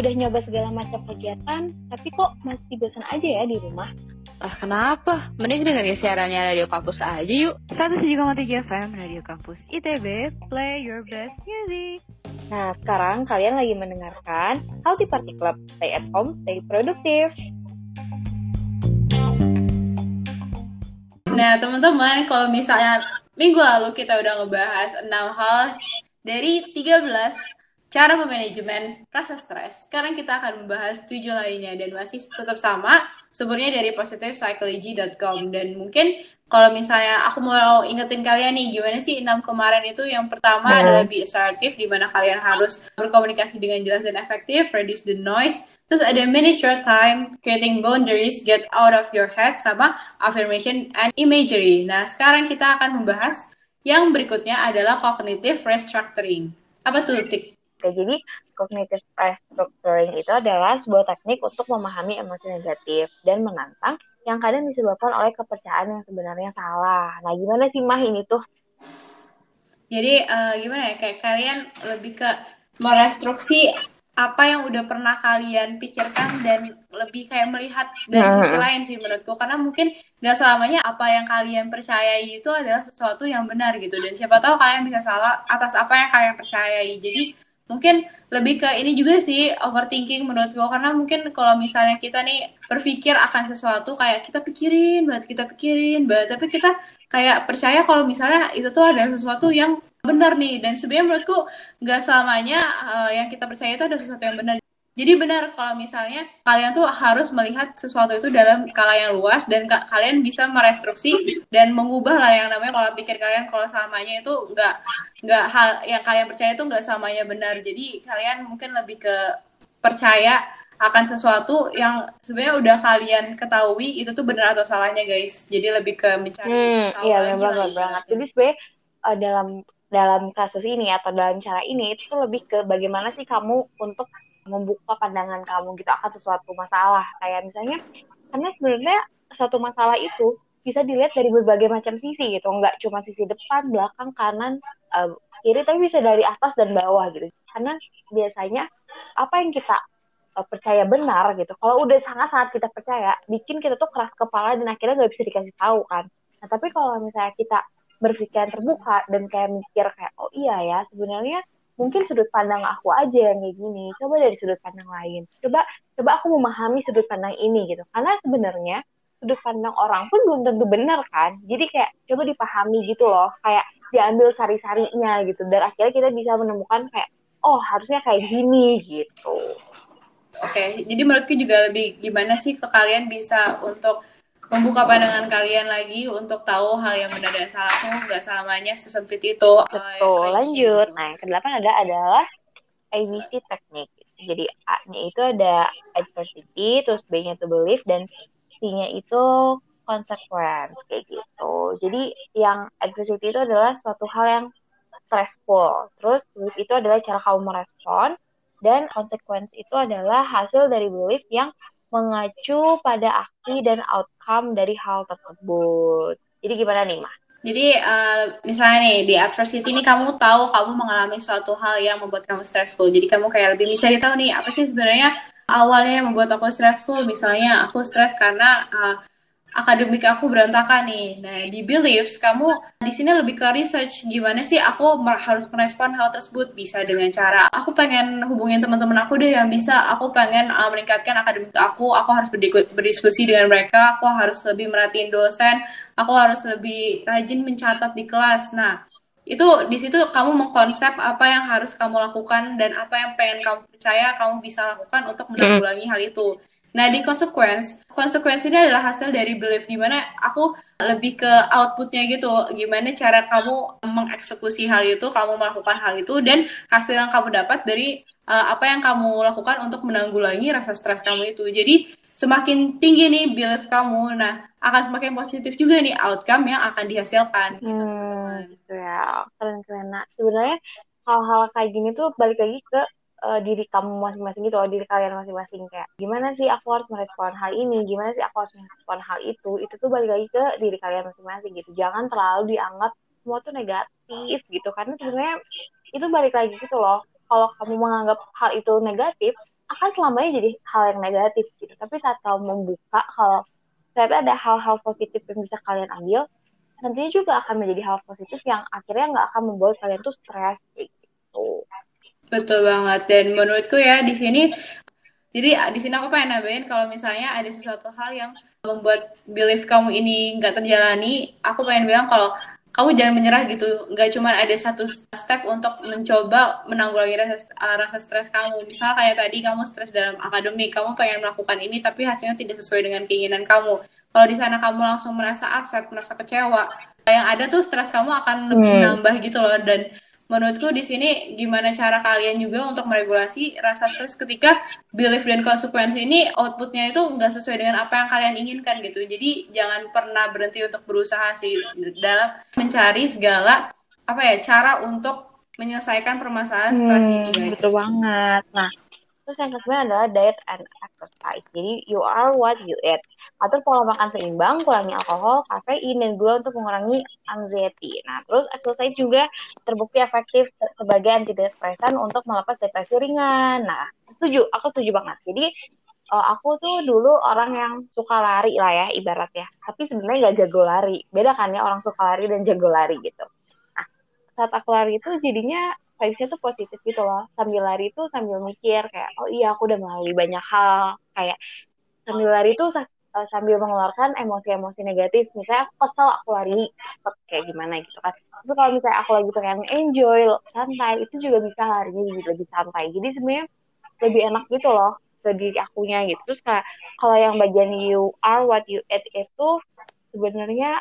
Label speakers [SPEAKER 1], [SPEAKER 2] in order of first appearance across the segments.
[SPEAKER 1] udah nyoba segala macam kegiatan, tapi kok masih bosan aja ya di rumah?
[SPEAKER 2] Ah, kenapa? Mending dengerin siarannya Radio Kampus aja yuk.
[SPEAKER 3] 107,3 FM Radio Kampus ITB, play your best music.
[SPEAKER 1] Nah, sekarang kalian lagi mendengarkan Healthy Party Club. Stay at home, stay produktif.
[SPEAKER 4] Nah, teman-teman, kalau misalnya minggu lalu kita udah ngebahas 6 hal dari 13 cara memanajemen rasa stres. Sekarang kita akan membahas 7 lainnya dan masih tetap sama sumbernya dari positivepsychology.com dan mungkin kalau misalnya aku mau ingetin kalian nih gimana sih enam kemarin itu yang pertama hmm. adalah be assertive di mana kalian harus berkomunikasi dengan jelas dan efektif, reduce the noise. Terus ada manage your time, creating boundaries, get out of your head, sama affirmation and imagery. Nah, sekarang kita akan membahas yang berikutnya adalah cognitive restructuring. Apa tuh, Tik?
[SPEAKER 1] Oke, jadi cognitive restructuring itu adalah sebuah teknik untuk memahami emosi negatif dan menantang yang kadang disebabkan oleh kepercayaan yang sebenarnya salah. Nah, gimana sih Mah ini tuh?
[SPEAKER 4] Jadi uh, gimana ya kayak kalian lebih ke merestruksi apa yang udah pernah kalian pikirkan dan lebih kayak melihat dari sisi lain sih menurutku karena mungkin nggak selamanya apa yang kalian percayai itu adalah sesuatu yang benar gitu dan siapa tahu kalian bisa salah atas apa yang kalian percayai jadi mungkin lebih ke ini juga sih overthinking menurut gue karena mungkin kalau misalnya kita nih berpikir akan sesuatu kayak kita pikirin banget kita pikirin banget tapi kita kayak percaya kalau misalnya itu tuh ada sesuatu yang benar nih. Dan sebenarnya menurutku nggak selamanya uh, yang kita percaya itu ada sesuatu yang benar jadi benar kalau misalnya kalian tuh harus melihat sesuatu itu dalam skala yang luas dan ka kalian bisa merestruksi dan mengubah lah yang namanya pola pikir kalian kalau samanya itu nggak nggak hal yang kalian percaya itu nggak samanya benar. Jadi kalian mungkin lebih ke percaya akan sesuatu yang sebenarnya udah kalian ketahui itu tuh benar atau salahnya guys. Jadi lebih ke mencari
[SPEAKER 1] hmm, tahu iya, lagi banget, banget. Jadi sebenarnya uh, dalam dalam kasus ini atau dalam cara ini itu tuh lebih ke bagaimana sih kamu untuk membuka pandangan kamu gitu akan sesuatu masalah. Kayak misalnya karena sebenarnya suatu masalah itu bisa dilihat dari berbagai macam sisi gitu. Nggak cuma sisi depan belakang kanan uh, kiri tapi bisa dari atas dan bawah gitu. Karena biasanya apa yang kita uh, percaya benar gitu kalau udah sangat-sangat kita percaya bikin kita tuh keras kepala dan akhirnya nggak bisa dikasih tahu kan. Nah tapi kalau misalnya kita berpikiran terbuka dan kayak mikir kayak oh iya ya sebenarnya mungkin sudut pandang aku aja yang kayak gini. Coba dari sudut pandang lain. Coba coba aku memahami sudut pandang ini gitu. Karena sebenarnya sudut pandang orang pun belum tentu benar kan? Jadi kayak coba dipahami gitu loh. Kayak diambil sari-sarinya gitu. Dan akhirnya kita bisa menemukan kayak oh harusnya kayak gini gitu.
[SPEAKER 4] Oke okay, jadi menurutku juga lebih gimana sih ke kalian bisa untuk membuka pandangan kalian lagi untuk tahu hal yang benar dan salah tuh nggak selamanya sesempit itu.
[SPEAKER 1] Betul, uh, lanjut. Nah, yang kedelapan ada adalah ABC teknik. Jadi A-nya itu ada adversity, terus B-nya itu belief, dan C-nya itu consequence, kayak gitu. Jadi yang adversity itu adalah suatu hal yang stressful. Terus belief itu adalah cara kamu merespon, dan consequence itu adalah hasil dari belief yang mengacu pada aksi dan outcome dari hal tersebut. Jadi gimana nih, Mah?
[SPEAKER 4] Jadi uh, misalnya nih di adversity ini kamu tahu kamu mengalami suatu hal yang membuat kamu stressful. Jadi kamu kayak lebih mencari tahu nih apa sih sebenarnya awalnya yang membuat aku stressful. Misalnya aku stres karena uh, akademik aku berantakan nih. Nah, di beliefs kamu di sini lebih ke research. Gimana sih aku harus merespon hal tersebut? Bisa dengan cara aku pengen hubungin teman-teman aku deh yang bisa. Aku pengen uh, meningkatkan akademik aku, aku harus berdiskusi dengan mereka, aku harus lebih merhatiin dosen, aku harus lebih rajin mencatat di kelas. Nah, itu di situ kamu mengkonsep apa yang harus kamu lakukan dan apa yang pengen kamu percaya kamu bisa lakukan untuk menanggulangi hal itu. Nah, di consequence, konsekuensi ini adalah hasil dari belief, di mana aku lebih ke outputnya gitu, gimana cara kamu mengeksekusi hal itu, kamu melakukan hal itu, dan hasil yang kamu dapat dari uh, apa yang kamu lakukan untuk menanggulangi rasa stres kamu itu. Jadi, semakin tinggi nih belief kamu, nah akan semakin positif juga nih outcome yang akan dihasilkan. Gitu,
[SPEAKER 1] hmm, gitu ya, keren-keren. Nah, sebenarnya hal-hal kayak gini tuh balik lagi ke uh, diri kamu masing-masing gitu, diri kalian masing-masing. Kayak gimana sih aku harus merespon hal ini, gimana sih aku harus merespon hal itu, itu tuh balik lagi ke diri kalian masing-masing gitu. Jangan terlalu dianggap semua tuh negatif gitu, karena sebenarnya itu balik lagi gitu loh. Kalau kamu menganggap hal itu negatif, akan selamanya jadi hal yang negatif gitu. Tapi saat kamu membuka kalau ternyata ada hal-hal positif yang bisa kalian ambil nantinya juga akan menjadi hal positif yang akhirnya nggak akan membuat kalian tuh stres gitu
[SPEAKER 4] Betul banget. Dan menurutku ya di sini, jadi di sini aku pengen nambahin kalau misalnya ada sesuatu hal yang membuat belief kamu ini nggak terjalani, aku pengen bilang kalau kamu jangan menyerah gitu. Nggak cuma ada satu step untuk mencoba menanggulangi rasa, uh, rasa stres kamu. Misal kayak tadi kamu stres dalam akademik, kamu pengen melakukan ini tapi hasilnya tidak sesuai dengan keinginan kamu. Kalau di sana kamu langsung merasa upset, merasa kecewa, yang ada tuh stres kamu akan lebih
[SPEAKER 1] Hmm.
[SPEAKER 4] nambah gitu loh. Dan menurutku di sini gimana cara kalian juga untuk meregulasi rasa stres ketika belief dan konsekuensi ini outputnya itu nggak sesuai dengan apa yang kalian inginkan gitu. Jadi jangan pernah berhenti untuk berusaha sih dalam mencari segala apa ya cara untuk menyelesaikan permasalahan stres ini
[SPEAKER 1] Hmm,
[SPEAKER 4] guys.
[SPEAKER 1] betul banget. Nah, terus yang kedua adalah diet and exercise. Jadi, you are what you eat. Atur pola makan seimbang, kurangi alkohol, kafein, dan gula untuk mengurangi anxiety. Nah, terus exercise juga terbukti efektif sebagai antidepresan untuk melepas depresi ringan. Nah, setuju, aku setuju banget. Jadi, eh, aku tuh dulu orang yang suka lari lah ya, ibarat ya. Tapi sebenarnya nggak jago lari. Beda kan ya orang suka lari dan jago lari gitu. Nah, saat aku lari itu jadinya vibes-nya tuh positif gitu loh. Sambil lari itu sambil mikir kayak, oh iya aku udah melalui banyak hal. Kayak sambil lari itu eh, sambil mengeluarkan emosi-emosi negatif. Misalnya aku kesel, aku lari kayak gimana gitu kan. Tapi kalau misalnya aku lagi pengen enjoy, santai, itu juga bisa larinya jadi lebih santai. Jadi sebenarnya lebih enak gitu loh ke diri akunya gitu. Terus kayak kalau yang bagian you are what you eat itu sebenarnya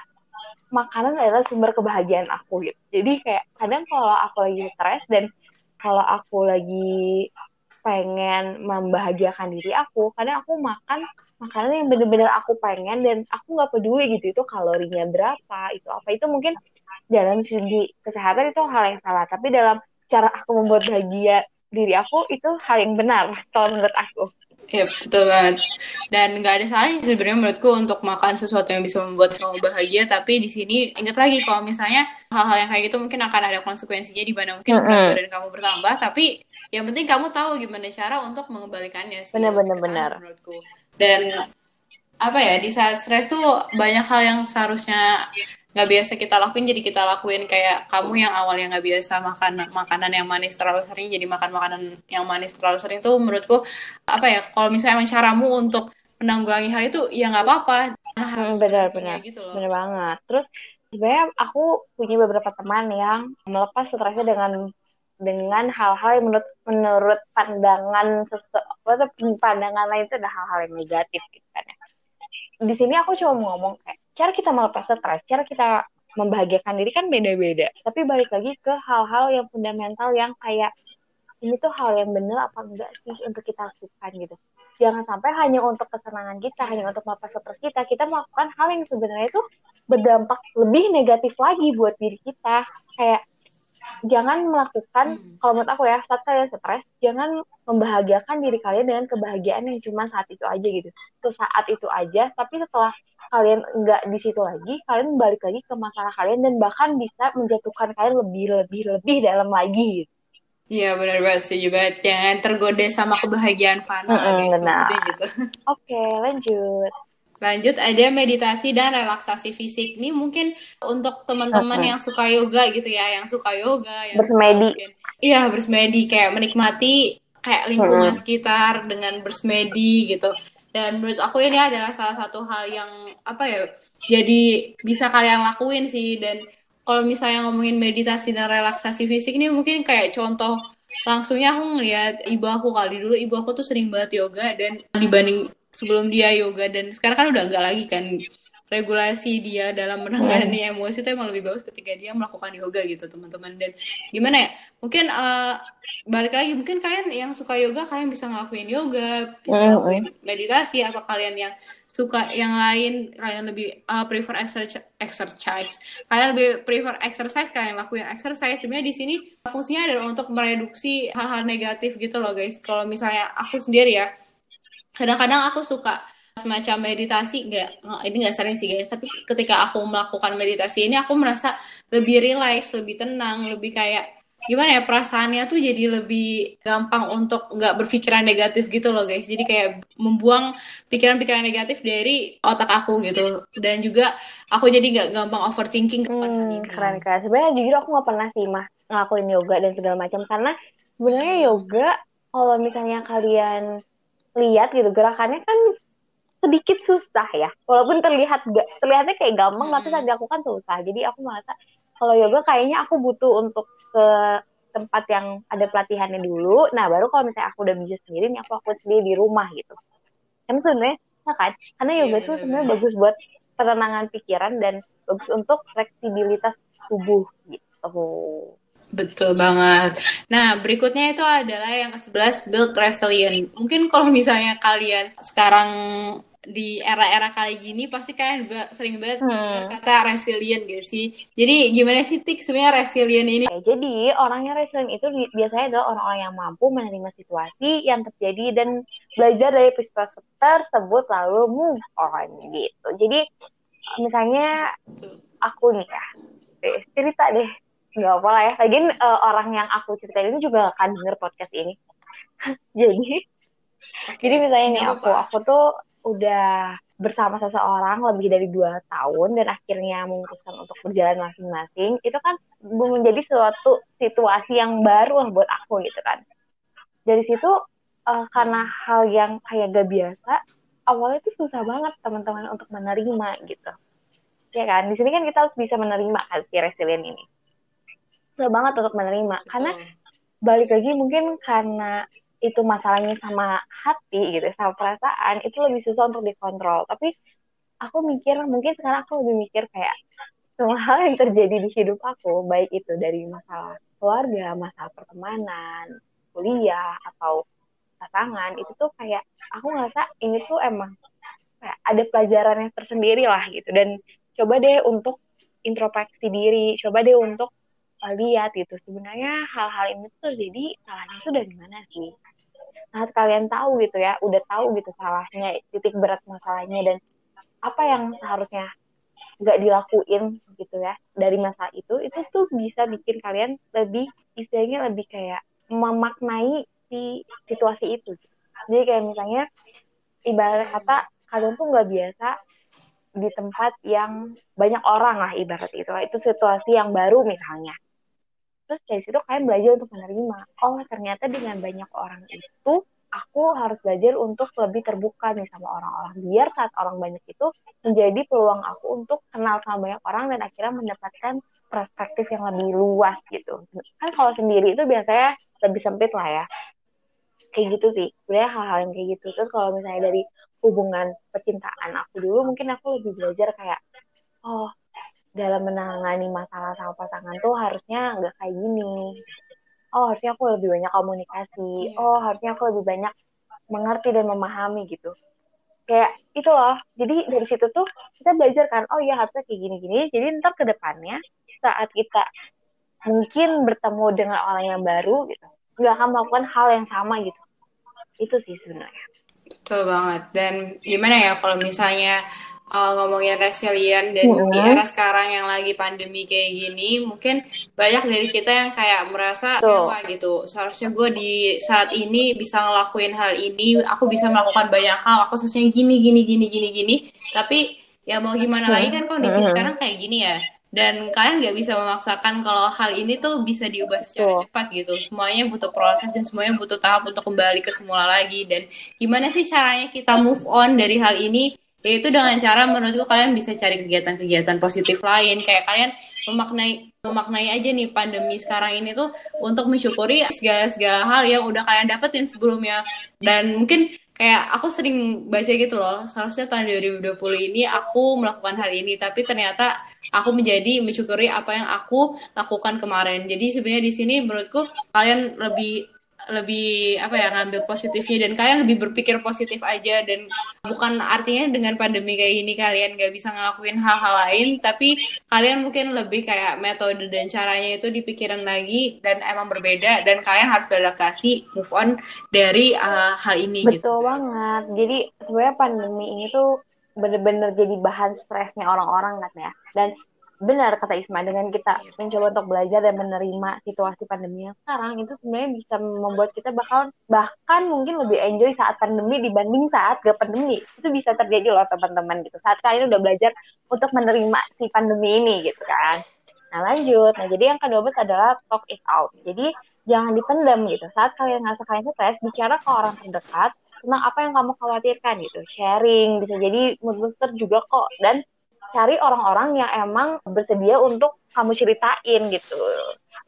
[SPEAKER 1] makanan adalah sumber kebahagiaan aku gitu. Jadi kayak kadang kalau aku lagi stres dan kalau aku lagi pengen membahagiakan diri aku, kadang aku makan makanan yang bener-bener aku pengen dan aku nggak peduli gitu itu kalorinya berapa, itu apa itu mungkin dalam segi kesehatan itu hal yang salah, tapi dalam cara aku membuat bahagia diri aku itu hal yang benar kalau menurut aku.
[SPEAKER 4] Iya betul banget. Dan nggak ada salahnya sebenarnya menurutku untuk makan sesuatu yang bisa membuat kamu bahagia. Tapi di sini ingat lagi kalau misalnya hal-hal yang kayak gitu mungkin akan ada konsekuensinya di mana mungkin berat
[SPEAKER 1] Mm-mm.
[SPEAKER 4] badan kamu bertambah. Tapi yang penting kamu tahu gimana cara untuk mengembalikannya sih.
[SPEAKER 1] Benar,
[SPEAKER 4] lebih
[SPEAKER 1] benar,
[SPEAKER 4] ke sana
[SPEAKER 1] benar.
[SPEAKER 4] Menurutku. Dan apa ya di saat stres tuh banyak hal yang seharusnya nggak biasa kita lakuin jadi kita lakuin kayak kamu yang awalnya nggak biasa makan makanan yang manis terlalu sering jadi makan makanan yang manis terlalu sering tuh menurutku apa ya kalau misalnya emang caramu untuk menanggulangi hal itu ya nggak apa-apa harus
[SPEAKER 1] Hmm, benar, benar.
[SPEAKER 4] gitu loh
[SPEAKER 1] Bener banget. Terus sebenarnya aku punya beberapa teman yang melepas stresnya dengan dengan hal-hal yang menurut menurut pandangan sesuatu pandangan lain itu ada hal-hal yang negatif gitu kan ya. Di sini aku cuma mau ngomong kayak cara kita melepas stres, cara kita membahagiakan diri kan beda-beda. Tapi balik lagi ke hal-hal yang fundamental yang kayak ini tuh hal yang bener apa enggak sih untuk kita lakukan gitu. Jangan sampai hanya untuk kesenangan kita, hanya untuk melepas stres kita, kita melakukan hal yang sebenarnya itu berdampak lebih negatif lagi buat diri kita. Kayak jangan melakukan,
[SPEAKER 4] Hmm.
[SPEAKER 1] kalau menurut aku ya, saat kalian stres, jangan membahagiakan diri kalian dengan kebahagiaan yang cuma saat itu aja gitu. Sesaat itu aja, tapi setelah kalian nggak di situ lagi, kalian balik lagi ke masalah kalian dan bahkan bisa menjatuhkan kalian lebih lebih lebih dalam lagi gitu.
[SPEAKER 4] Iya benar banget setuju banget jangan tergoda sama kebahagiaan fana guys
[SPEAKER 1] benar.
[SPEAKER 4] maksudnya gitu
[SPEAKER 1] Oke, lanjut.
[SPEAKER 4] Lanjut ada meditasi dan relaksasi fisik. Ini mungkin untuk teman-teman yang suka yoga gitu ya, yang suka yoga, yang
[SPEAKER 1] Bersemedi.
[SPEAKER 4] iya bersemedi kayak menikmati kayak lingkungan
[SPEAKER 1] Mm-mm.
[SPEAKER 4] sekitar dengan bersemedi gitu. Dan menurut aku ini adalah salah satu hal yang apa ya, jadi bisa kalian lakuin sih dan kalau misalnya ngomongin meditasi dan relaksasi fisik ini mungkin kayak contoh langsungnya aku ngeliat ibu aku kali dulu ibu aku tuh sering banget yoga dan dibanding sebelum dia yoga dan sekarang kan udah enggak lagi kan regulasi dia dalam menangani emosi itu emang lebih bagus ketika dia melakukan yoga gitu teman-teman. Dan gimana ya mungkin eh, balik lagi mungkin kalian yang suka yoga kalian bisa ngelakuin yoga bisa
[SPEAKER 1] Mm-mm.
[SPEAKER 4] ngelakuin meditasi atau kalian yang suka yang lain kalian lebih uh, prefer exercise exercise. Kalian lebih prefer exercise kalian lakuin exercise. Sebenarnya di sini fungsinya adalah untuk mereduksi hal-hal negatif gitu loh guys. Kalau misalnya aku sendiri ya kadang-kadang aku suka semacam meditasi nggak ini nggak sering sih guys. Tapi ketika aku melakukan meditasi ini aku merasa lebih relax lebih tenang lebih kayak gimana ya perasaannya tuh jadi lebih gampang untuk nggak berpikiran negatif gitu loh guys. Jadi kayak membuang pikiran-pikiran negatif dari otak aku gitu. Dan juga aku jadi nggak gampang overthinking
[SPEAKER 1] hmm, keren keren sebenarnya jujur aku nggak pernah sih mah ngelakuin yoga dan segala macam. Karena sebenarnya yoga kalau misalnya kalian lihat gitu gerakannya kan sedikit susah ya. Walaupun terlihat gak, terlihatnya kayak gampang hmm. tapi saat dilakukan susah. Jadi aku merasa kalau yoga kayaknya aku butuh untuk ke tempat yang ada pelatihannya dulu. Nah baru kalau misalnya aku udah bisa sendiri nih aku aku sendiri di rumah gitu. Kan sebenarnya ya kan? Karena yoga itu yeah, sebenarnya bagus buat penenangan pikiran dan bagus untuk fleksibilitas tubuh gitu
[SPEAKER 4] Betul banget. Nah, berikutnya itu adalah yang ke-11 build resilient. Mungkin kalau misalnya kalian sekarang di era-era kali gini pasti kalian sering banget hmm. kata resilient gak sih? Jadi gimana sih Tik sebenarnya resilient ini?
[SPEAKER 1] Oke, jadi orang yang resilient itu biasanya adalah orang-orang yang mampu menerima situasi yang terjadi dan belajar dari peristiwa tersebut lalu move on gitu. Jadi misalnya aku nih ya, cerita deh nggak apa lah ya. Lagian uh, orang yang aku ceritain ini juga akan denger podcast ini. jadi, okay. jadi misalnya nih aku, aku tuh udah bersama seseorang lebih dari dua tahun dan akhirnya memutuskan untuk berjalan masing-masing itu kan menjadi suatu situasi yang baru lah buat aku gitu kan dari situ uh, karena hal yang kayak gak biasa awalnya itu susah banget teman-teman untuk menerima gitu ya kan di sini kan kita harus bisa menerima kan si resilient ini susah banget untuk menerima. Betul. karena balik lagi mungkin karena itu masalahnya sama hati gitu sama perasaan itu lebih susah untuk dikontrol. Tapi aku mikir mungkin sekarang aku lebih mikir kayak semua hal yang terjadi di hidup aku baik itu dari masalah keluarga masalah pertemanan kuliah atau pasangan itu tuh kayak aku ngerasa ini tuh emang kayak ada pelajarannya tersendiri lah gitu. Dan coba deh untuk introspeksi diri coba deh untuk lihat gitu. Sebenarnya hal-hal ini tuh jadi salahnya tuh dari mana sih? Saat kalian tahu gitu ya udah tahu gitu salahnya titik berat masalahnya dan apa yang seharusnya nggak dilakuin gitu ya dari masa itu itu tuh bisa bikin kalian lebih istilahnya lebih kayak memaknai si situasi itu. Jadi kayak misalnya ibarat kata kalian tuh nggak biasa di tempat yang banyak orang lah ibarat itu. Itu situasi yang baru misalnya terus dari situ kalian belajar untuk menerima. Oh ternyata dengan banyak orang itu aku harus belajar untuk lebih terbuka nih sama orang-orang. Biar saat orang banyak itu menjadi peluang aku untuk kenal sama banyak orang dan akhirnya mendapatkan perspektif yang lebih luas gitu. Kan kalau sendiri itu biasanya lebih sempit lah ya. Kayak gitu sih. Sebenarnya hal-hal yang kayak gitu. Terus kalau misalnya dari hubungan percintaan aku dulu mungkin aku lebih belajar kayak oh dalam menangani masalah sama pasangan tuh harusnya nggak kayak gini. Oh harusnya aku lebih banyak komunikasi. Yeah. Oh harusnya aku lebih banyak mengerti dan memahami gitu. Kayak itu loh. Jadi dari situ tuh kita belajar kan. Oh iya harusnya kayak gini-gini. Jadi ntar ke depannya saat kita mungkin bertemu dengan orang yang baru gitu, nggak akan melakukan hal yang sama gitu. Itu sih sebenarnya.
[SPEAKER 4] Betul banget. Dan gimana ya kalau misalnya uh, ngomongin resilient dan mm-hmm. di era sekarang yang lagi pandemi kayak gini, mungkin banyak dari kita yang kayak merasa apa gitu. Seharusnya gue di saat ini bisa ngelakuin hal ini, aku bisa melakukan banyak hal, aku seharusnya gini gini gini gini gini. Tapi ya mau gimana lagi kan kondisi mm-hmm. sekarang kayak gini ya. Dan kalian nggak bisa memaksakan kalau hal ini tuh bisa diubah secara oh. cepat gitu. Semuanya butuh proses dan semuanya butuh tahap untuk kembali ke semula lagi. Dan gimana sih caranya kita move on dari hal ini ya itu dengan cara menurutku kalian bisa cari kegiatan-kegiatan positif lain kayak kalian memaknai memaknai aja nih pandemi sekarang ini tuh untuk mensyukuri segala segala hal yang udah kalian dapetin sebelumnya dan mungkin kayak aku sering baca gitu loh seharusnya tahun 2020 ini aku melakukan hal ini tapi ternyata aku menjadi mensyukuri apa yang aku lakukan kemarin. Jadi sebenarnya di sini menurutku kalian lebih lebih apa ya ngambil positifnya. Dan kalian lebih berpikir positif aja. Dan bukan artinya dengan pandemi kayak gini kalian gak bisa ngelakuin hal-hal lain. Tapi kalian mungkin lebih kayak metode dan caranya itu dipikirin lagi. Dan emang berbeda. Dan kalian harus beradaptasi move on dari uh, hal ini
[SPEAKER 1] betul gitu. banget. Jadi sebenarnya pandemi ini tuh bener-bener jadi bahan stresnya orang-orang kan ya. Dan benar kata Isma dengan kita
[SPEAKER 4] Iya.
[SPEAKER 1] mencoba untuk belajar dan menerima situasi pandemi yang sekarang itu sebenarnya bisa membuat kita bakal bahkan mungkin lebih enjoy saat pandemi dibanding saat gak pandemi. Itu bisa terjadi loh teman-teman gitu. Saat kalian udah belajar untuk menerima si pandemi ini gitu kan. Nah lanjut. Nah jadi yang kedua adalah talk it out. Jadi jangan dipendam gitu. Saat kalian ngerasa kalian stres bicara ke orang terdekat tentang apa yang kamu khawatirkan gitu. Sharing bisa jadi mood booster juga kok. Dan cari orang-orang yang emang bersedia untuk kamu ceritain gitu.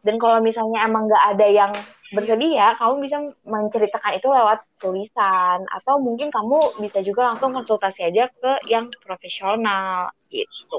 [SPEAKER 1] Dan kalau misalnya emang nggak ada yang bersedia, kamu bisa menceritakan itu lewat tulisan atau mungkin kamu bisa juga langsung konsultasi aja ke yang profesional gitu.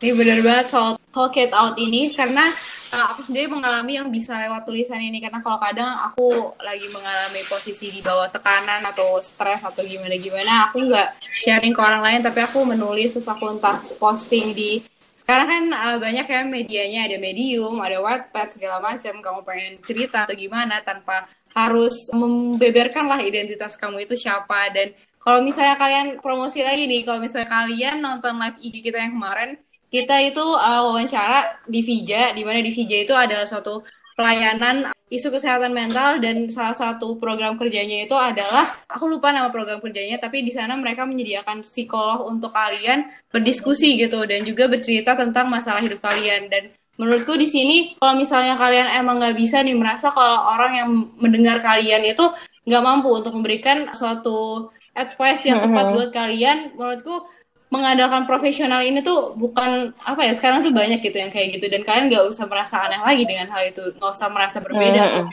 [SPEAKER 4] Ini bener banget soal talk it out ini. Karena uh, aku sendiri mengalami yang bisa lewat tulisan ini. Karena kalau kadang aku lagi mengalami posisi di bawah tekanan atau stres atau gimana gimana aku nggak sharing ke orang lain. Tapi aku menulis terus aku entah posting di sekarang kan uh, banyak ya medianya. Ada medium ada wattpad segala macam. Kamu pengen cerita atau gimana tanpa harus membeberkan lah identitas kamu itu siapa. Dan kalau misalnya kalian promosi lagi nih kalau misalnya kalian nonton live IG kita yang kemarin kita itu uh, wawancara di Vija, di mana di Vija itu adalah suatu pelayanan isu kesehatan mental dan salah satu program kerjanya itu adalah aku lupa nama program kerjanya tapi di sana mereka menyediakan psikolog untuk kalian berdiskusi gitu dan juga bercerita tentang masalah hidup kalian. Dan menurutku di sini kalau misalnya kalian emang nggak bisa nih merasa kalau orang yang mendengar kalian itu nggak mampu untuk memberikan suatu advice yang tepat buat kalian menurutku mengandalkan profesional ini tuh bukan apa ya sekarang tuh banyak gitu yang kayak gitu. Dan kalian nggak usah merasa aneh lagi dengan hal itu. Nggak usah merasa berbeda. Atau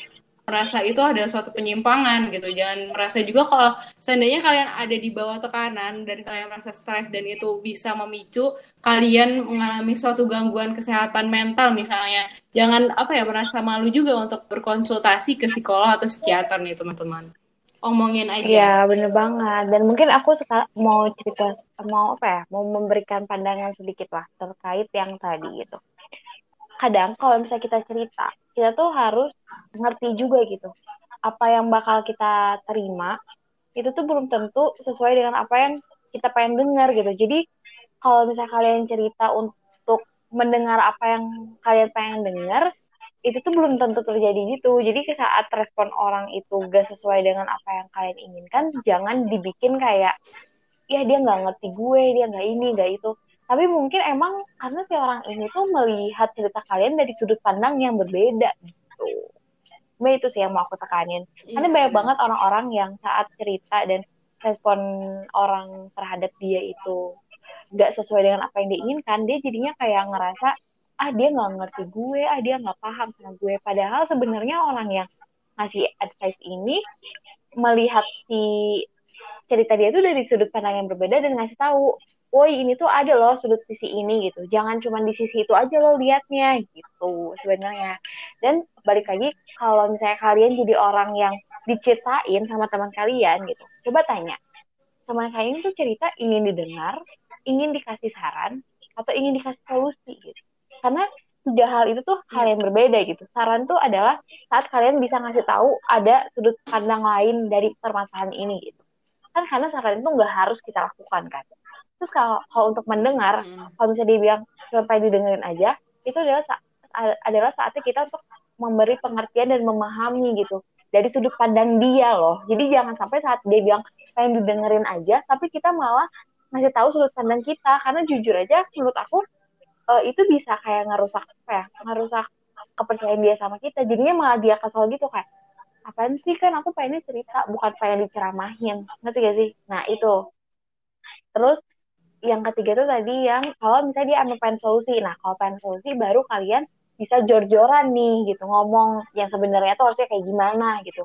[SPEAKER 4] merasa itu ada suatu penyimpangan gitu. Jangan merasa juga kalau seandainya kalian ada di bawah tekanan dan kalian merasa stres dan itu bisa memicu kalian mengalami suatu gangguan kesehatan mental misalnya. Jangan apa ya merasa malu juga untuk berkonsultasi ke psikolog atau psikiater nih teman-teman omongin aja.
[SPEAKER 1] Iya, bener banget. Dan mungkin aku mau cerita, mau apa ya, mau memberikan pandangan sedikit lah terkait yang tadi gitu. Kadang kalau misalnya kita cerita, kita tuh harus ngerti juga gitu. Apa yang bakal kita terima, itu tuh belum tentu sesuai dengan apa yang kita pengen dengar gitu. Jadi kalau misalnya kalian cerita untuk mendengar apa yang kalian pengen dengar, itu tuh belum tentu terjadi gitu. Jadi saat respon orang itu gak sesuai dengan apa yang kalian inginkan, jangan dibikin kayak, ya dia nggak ngerti gue, dia nggak ini, nggak itu. Tapi mungkin emang karena si orang ini tuh melihat cerita kalian dari sudut pandang yang berbeda gitu. Nah, itu sih yang mau aku tekanin. Karena banyak banget orang-orang yang saat cerita dan respon orang terhadap dia itu gak sesuai dengan apa yang diinginkan, dia jadinya kayak ngerasa ah dia nggak ngerti gue, ah dia nggak paham sama gue. Padahal sebenarnya orang yang ngasih advice ini melihat si cerita dia tuh dari sudut pandang yang berbeda dan ngasih tahu, woi ini tuh ada loh sudut sisi ini gitu. Jangan cuma di sisi itu aja lo liatnya gitu sebenarnya. Dan balik lagi kalau misalnya kalian jadi orang yang diceritain sama teman kalian gitu, coba tanya teman kalian itu cerita ingin didengar, ingin dikasih saran, atau ingin dikasih solusi gitu karena tiga hal itu tuh hal yang berbeda gitu. Saran tuh adalah saat kalian bisa ngasih tahu ada sudut pandang lain dari permasalahan ini gitu. Kan karena saran itu nggak harus kita lakukan kan. Terus kalau, kalau untuk mendengar, hmm. kalau misalnya dia bilang sampai didengerin aja, itu adalah sa adalah saatnya kita untuk memberi pengertian dan memahami gitu dari sudut pandang dia loh. Jadi jangan sampai saat dia bilang pengen didengerin aja, tapi kita malah ngasih tahu sudut pandang kita. Karena jujur aja, menurut aku uh, itu bisa kayak ngerusak apa ya ngerusak kepercayaan dia sama kita. Jadinya malah dia kesel gitu kayak apaan sih kan aku pengennya cerita bukan pengen diceramahin. Ngerti gak sih? Nah itu. Terus yang ketiga tuh tadi yang kalau misalnya dia ambil pengen solusi nah kalau pengen solusi baru kalian bisa jor-joran nih gitu. Ngomong yang sebenarnya tuh harusnya kayak gimana gitu.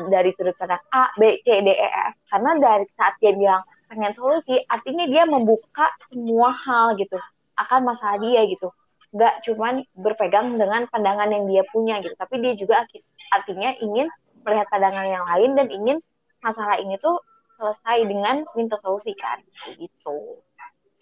[SPEAKER 1] Dari sudut pandang A, B, C, D, E, F. Karena dari saat dia bilang pengen solusi artinya dia membuka semua hal gitu akan masalah dia gitu. Nggak cuman berpegang dengan pandangan yang dia punya gitu. Tapi dia juga artinya ingin melihat pandangan yang lain dan ingin masalah ini tuh selesai dengan minta solusi kan gitu.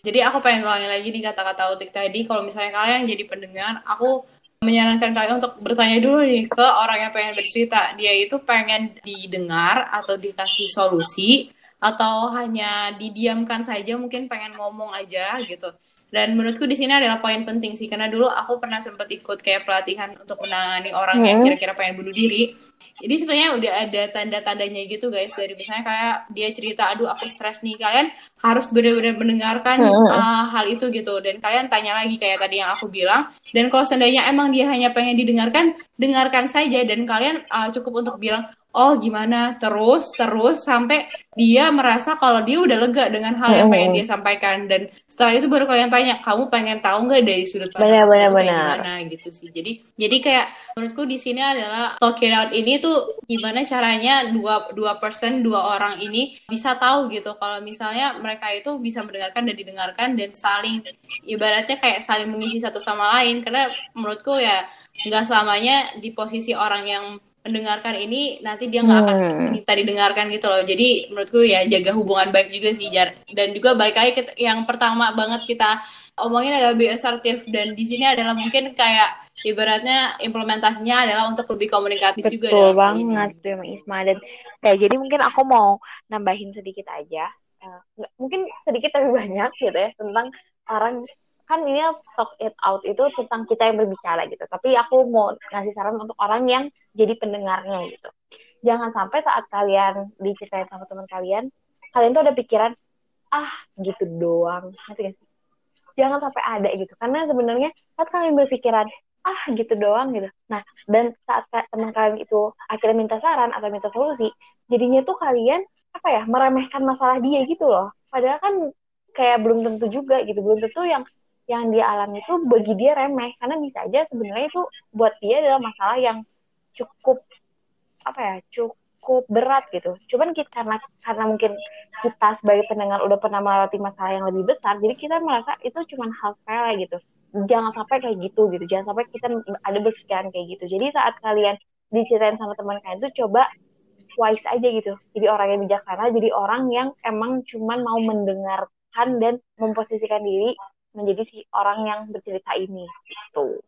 [SPEAKER 4] Jadi aku pengen ngulangin lagi nih kata-kata Utik tadi. Kalau misalnya kalian jadi pendengar aku menyarankan kalian untuk bertanya dulu nih ke orang yang pengen bercerita. Dia itu pengen didengar atau dikasih solusi atau hanya didiamkan saja mungkin pengen ngomong aja gitu Dan menurutku di sini adalah poin penting sih karena dulu aku pernah sempat ikut kayak pelatihan untuk menangani orang yang
[SPEAKER 1] Hmm.
[SPEAKER 4] kira-kira pengen bunuh diri. Jadi sebenarnya udah ada tanda-tandanya gitu guys dari misalnya kayak dia cerita aduh aku stres nih kalian harus benar-benar mendengarkan
[SPEAKER 1] Hmm.
[SPEAKER 4] uh, hal itu gitu dan kalian tanya lagi kayak tadi yang aku bilang dan kalau seandainya emang dia hanya pengen didengarkan dengarkan saja dan kalian uh, cukup untuk bilang oh gimana? Terus terus sampai dia merasa kalau dia udah lega dengan hal yang pengen dia sampaikan. Dan setelah itu baru kalian tanya kamu pengen tahu nggak dari sudut pandang
[SPEAKER 1] benar, benar.
[SPEAKER 4] gimana? Gitu sih. Jadi jadi kayak menurutku di sini adalah talk it out ini tuh gimana caranya dua dua person dua orang ini bisa tahu gitu. Kalau misalnya mereka itu bisa mendengarkan dan didengarkan dan saling ibaratnya kayak saling mengisi satu sama lain. Karena menurutku ya nggak selamanya di posisi orang yang mendengarkan ini nanti dia nggak akan
[SPEAKER 1] Hmm.
[SPEAKER 4] minta didengarkan gitu loh jadi menurutku ya jaga hubungan baik juga sih Jar dan juga balik lagi ke yang pertama banget kita omongin adalah be assertive dan di sini adalah mungkin kayak ibaratnya implementasinya adalah untuk lebih komunikatif juga
[SPEAKER 1] Betul
[SPEAKER 4] dalam hal ini.
[SPEAKER 1] banget tuh Emang Isma dan kayak jadi mungkin aku mau nambahin sedikit aja Eh, mungkin sedikit tapi banyak gitu ya tentang orang kan ini talk it out itu tentang kita yang berbicara gitu. Tapi aku mau ngasih saran untuk orang yang jadi pendengarnya gitu. Jangan sampai saat kalian diceritain sama teman kalian kalian tuh ada pikiran ah gitu doang. Ngerti gak sih? Jangan sampai ada gitu. Karena sebenarnya saat kalian berpikiran ah gitu doang gitu. Nah dan saat teman kalian itu akhirnya minta saran atau minta solusi jadinya tuh kalian apa ya meremehkan masalah dia gitu loh. Padahal kan kayak belum tentu juga gitu. Belum tentu yang yang dia alami itu bagi dia remeh. Karena bisa aja sebenarnya itu buat dia adalah masalah yang cukup apa ya cukup berat gitu. Cuman kita karena karena mungkin kita sebagai pendengar udah pernah melewati masalah yang lebih besar jadi kita merasa itu cuma hal sepele gitu. Jangan sampai kayak gitu gitu. Jangan sampai kita ada berpikiran kayak gitu. Jadi saat kalian diceritain sama teman kalian tuh coba wise aja gitu. Jadi orang yang bijaksana jadi orang yang emang cuman mau mendengarkan dan memposisikan diri menjadi si orang yang bercerita ini gitu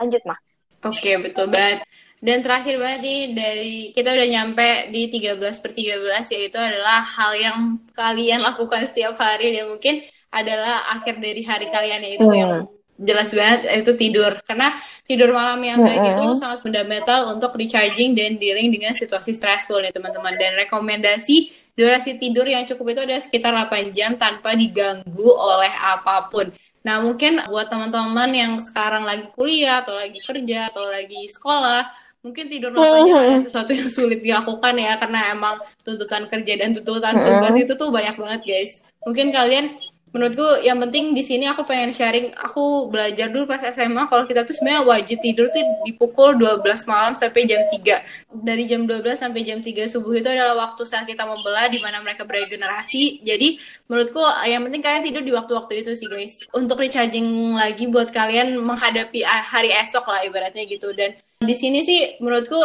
[SPEAKER 1] lanjut mah
[SPEAKER 4] Oke, betul banget. Dan terakhir banget nih dari kita udah nyampe di 13 per 13 yaitu adalah hal yang kalian lakukan setiap hari dan mungkin adalah akhir dari hari kalian yaitu
[SPEAKER 1] Hmm.
[SPEAKER 4] yang jelas banget itu tidur. Karena tidur malam yang baik itu
[SPEAKER 1] Mm-mm.
[SPEAKER 4] sangat fundamental untuk recharging dan dealing dengan situasi stressful nih teman-teman. Dan rekomendasi durasi tidur yang cukup itu ada sekitar 8 jam tanpa diganggu oleh apa pun. Nah, mungkin buat teman-teman yang sekarang lagi kuliah atau lagi kerja atau lagi sekolah, mungkin tidur 8 jam adalah sesuatu yang sulit dilakukan ya karena emang tuntutan kerja dan tuntutan tugas itu tuh banyak banget, guys. Mungkin kalian menurutku yang penting di sini aku pengen sharing aku belajar dulu pas SMA kalau kita tuh sebenarnya wajib tidur tuh di pukul 12 malam sampai jam 3 dari jam 12 sampai jam 3 subuh itu adalah waktu saat kita membelah di mana mereka beregenerasi. Jadi menurutku yang penting kalian tidur di waktu-waktu itu sih guys. Untuk recharging lagi buat kalian menghadapi hari esok lah ibaratnya gitu. Dan di sini sih menurutku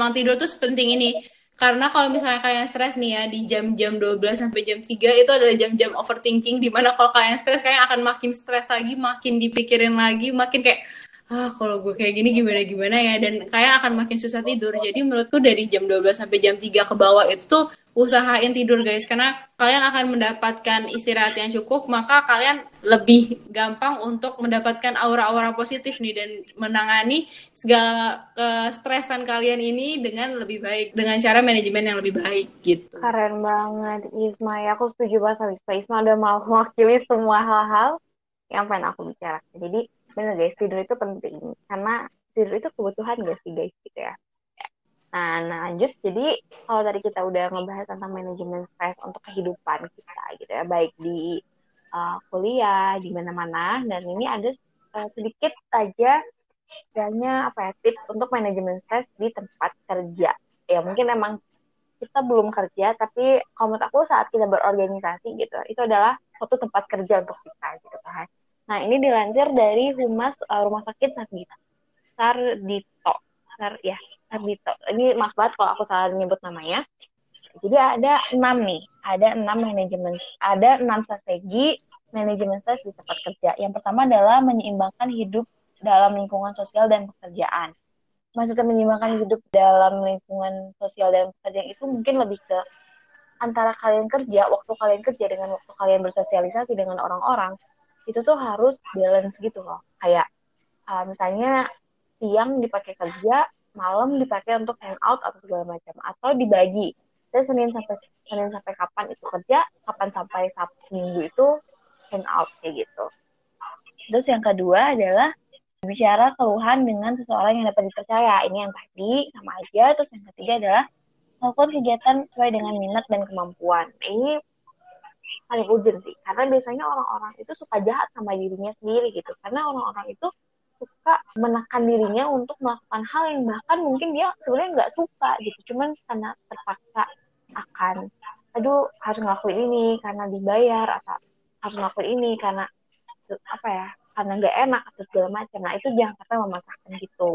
[SPEAKER 4] emang tidur tuh sepenting ini karena kalau misalnya kalian stres nih ya di jam-jam 12 sampai jam 3 itu adalah jam-jam overthinking di mana kalau kalian stres kalian akan makin stres lagi, makin dipikirin lagi, makin kayak ah kalau gue kayak gini gimana gimana ya dan kalian akan makin susah tidur. Jadi menurutku dari jam 12 sampai jam 3 ke bawah itu tuh usahain tidur guys karena kalian akan mendapatkan istirahat yang cukup maka kalian lebih gampang untuk mendapatkan aura-aura positif nih dan menangani segala kestresan kalian ini dengan lebih baik dengan cara manajemen yang lebih baik gitu.
[SPEAKER 1] Keren banget Isma ya, aku setuju banget sama Isma. Isma udah mau mewakili semua hal-hal yang pengen aku bicarakan. Jadi bener guys, tidur itu penting karena tidur itu kebutuhan guys sih guys gitu ya. Nah, nah lanjut. Jadi kalau tadi kita udah ngebahas tentang manajemen stres untuk kehidupan kita gitu ya, baik di uh, kuliah, di mana-mana. Dan ini ada uh, sedikit saja istilahnya apa ya tips untuk manajemen stres di tempat kerja. Ya mungkin emang kita belum kerja, tapi kalau menurut aku saat kita berorganisasi gitu, itu adalah suatu tempat kerja untuk kita gitu kan. Nah ini dilansir dari Humas uh, Rumah Sakit Sardito, Sardito, Sar, ya Sardito. Ini maaf banget kalau aku salah nyebut namanya. Jadi ada enam nih, ada enam manajemen, ada enam strategi manajemen stres di tempat kerja. Yang pertama adalah menyeimbangkan hidup dalam lingkungan sosial dan pekerjaan. Maksudnya menyeimbangkan hidup dalam lingkungan sosial dan pekerjaan itu mungkin lebih ke antara kalian kerja, waktu kalian kerja dengan waktu kalian bersosialisasi dengan orang-orang, itu tuh harus balance gitu loh kayak uh, misalnya siang dipakai kerja malam dipakai untuk hangout atau segala macam atau dibagi. Dan Senin sampai Senin sampai kapan itu kerja kapan sampai Sabtu Minggu itu hangout kayak gitu. Terus yang kedua adalah bicara keluhan dengan seseorang yang dapat dipercaya. Ini yang tadi sama aja. Terus yang ketiga adalah melakukan kegiatan sesuai dengan minat dan kemampuan. Ini paling urgent sih karena biasanya orang-orang itu suka jahat sama dirinya sendiri gitu. Karena orang-orang itu suka menekan dirinya untuk melakukan hal yang bahkan mungkin dia sebenarnya nggak suka gitu cuman karena terpaksa akan aduh harus ngelakuin ini karena dibayar atau harus ngelakuin ini karena apa ya karena nggak enak atau segala macam nah itu jangan sampai memaksakan gitu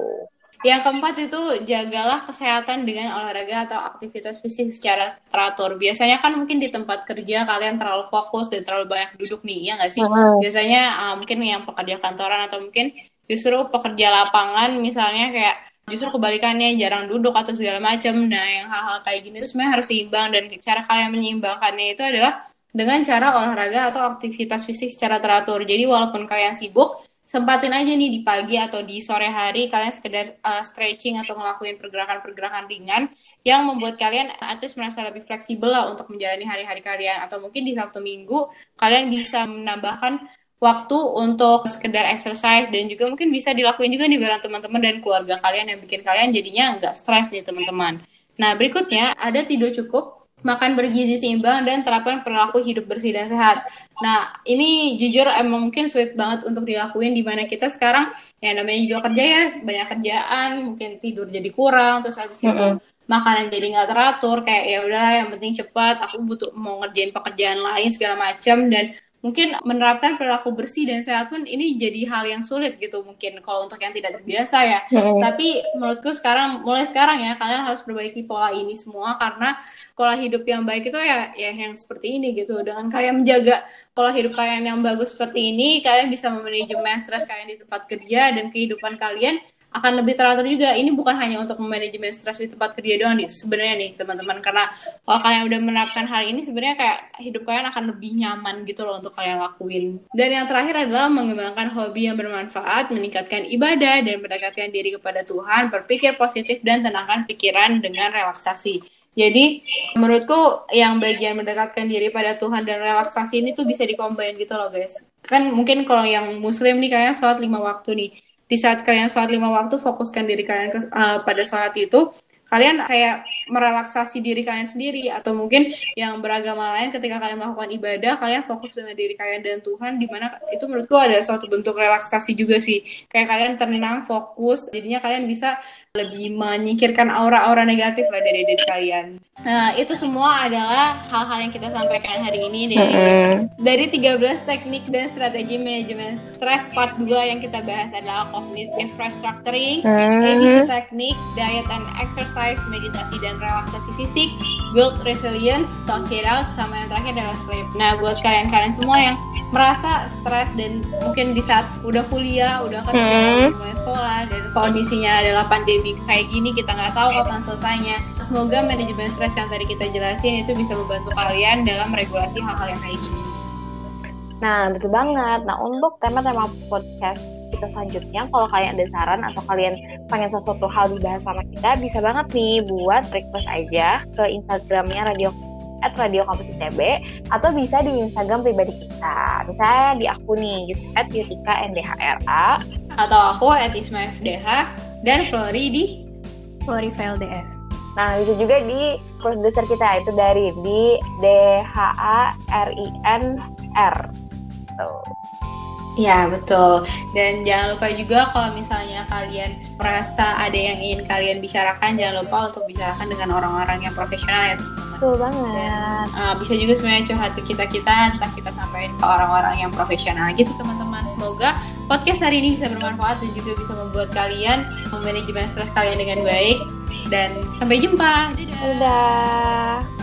[SPEAKER 4] yang keempat itu jagalah kesehatan dengan olahraga atau aktivitas fisik secara teratur. Biasanya kan mungkin di tempat kerja kalian terlalu fokus dan terlalu banyak duduk nih, ya nggak sih? Biasanya uh, mungkin yang pekerja kantoran atau mungkin justru pekerja lapangan misalnya kayak justru kebalikannya jarang duduk atau segala macam nah yang hal-hal kayak gini itu sebenarnya harus seimbang. Dan cara kalian menyeimbangkannya itu adalah dengan cara olahraga atau aktivitas fisik secara teratur. Jadi walaupun kalian sibuk sempatin aja nih di pagi atau di sore hari kalian sekedar uh, stretching atau ngelakuin pergerakan-pergerakan ringan yang membuat kalian at merasa lebih fleksibel lah untuk menjalani hari-hari kalian. Atau mungkin di Sabtu Minggu kalian bisa menambahkan waktu untuk sekedar exercise dan juga mungkin bisa dilakuin juga nih bareng teman-teman dan keluarga kalian yang bikin kalian jadinya nggak stres nih teman-teman. Nah berikutnya ada tidur cukup, makan bergizi seimbang dan terapkan perilaku hidup bersih dan sehat. Nah ini jujur emang mungkin sulit banget untuk dilakuin di mana kita sekarang ya namanya juga kerja ya banyak kerjaan mungkin tidur jadi kurang terus habis itu mm -hmm makanan jadi nggak teratur kayak ya udahlah yang penting cepat aku butuh mau ngerjain pekerjaan lain segala macam dan mungkin menerapkan perilaku bersih dan sehat pun ini jadi hal yang sulit gitu mungkin kalau untuk yang tidak terbiasa ya. Hmm. Tapi menurutku sekarang mulai sekarang ya kalian harus perbaiki pola ini semua karena pola hidup yang baik itu ya ya yang seperti ini gitu. Dengan kalian menjaga pola hidup kalian yang bagus seperti ini, kalian bisa memanajemen stres kalian di tempat kerja dan kehidupan kalian akan lebih teratur juga. Ini bukan hanya untuk memanajemen stres di tempat kerja doang nih sebenarnya nih teman-teman karena kalau kalian udah menerapkan hal ini sebenarnya kayak hidup kalian akan lebih nyaman gitu loh untuk kalian lakuin. Dan yang terakhir adalah mengembangkan hobi yang bermanfaat, meningkatkan ibadah dan mendekatkan diri kepada Tuhan, berpikir positif dan tenangkan pikiran dengan relaksasi. Jadi menurutku yang bagian mendekatkan diri pada Tuhan dan relaksasi ini tuh bisa dikombin gitu loh guys. Kan mungkin kalau yang muslim nih kayaknya sholat lima waktu nih di saat kalian sholat lima waktu fokuskan diri kalian ke, uh, pada sholat itu kalian kayak merelaksasi diri kalian sendiri atau mungkin yang beragama lain ketika kalian melakukan ibadah kalian fokus dengan diri kalian dan Tuhan di mana itu menurutku ada suatu bentuk relaksasi juga sih kayak kalian tenang fokus jadinya kalian bisa lebih menyingkirkan aura-aura negatif lah dari diri kalian. Nah, itu semua adalah hal-hal yang kita sampaikan hari ini dari mm-hmm. dari 13 teknik dan strategi manajemen stres part 2 yang kita bahas adalah cognitive restructuring, mm-hmm. Teknik, diet and exercise, meditasi dan relaksasi fisik, build resilience, talk it out, sama yang terakhir adalah sleep. Nah, buat kalian-kalian semua yang merasa stres dan mungkin di saat udah kuliah, udah kerja, hmm. mulai sekolah dan kondisinya adalah pandemi kayak gini kita nggak tahu kapan selesainya. Semoga manajemen stres yang tadi kita jelasin itu bisa membantu kalian dalam regulasi hal-hal yang kayak gini.
[SPEAKER 1] Nah, betul banget. Nah, untuk tema-tema podcast kita selanjutnya, kalau kalian ada saran atau kalian pengen sesuatu hal dibahas sama kita, bisa banget nih buat request aja ke Instagramnya Radio at Radio Kampus ITB atau bisa di Instagram pribadi kita. Misalnya di aku nih, gitu, at Yutika NDHRA.
[SPEAKER 4] Atau aku at Isma FDH dan Flori di
[SPEAKER 3] Flori VLDF.
[SPEAKER 1] Nah, itu juga di produser kita, itu dari di D-H-A-R-I-N-R. Tuh.
[SPEAKER 4] Ya betul. Dan jangan lupa juga kalau misalnya kalian merasa ada yang ingin kalian bicarakan, jangan lupa untuk bicarakan dengan orang-orang yang profesional ya teman-teman.
[SPEAKER 1] Betul banget.
[SPEAKER 4] Dan uh, bisa juga sebenarnya curhat ke kita kita, entah kita sampaikan ke orang-orang yang profesional gitu teman-teman. Semoga podcast hari ini bisa bermanfaat dan juga bisa membuat kalian memanajemen stres kalian dengan baik. Dan sampai jumpa.
[SPEAKER 1] Dadah. Dadah.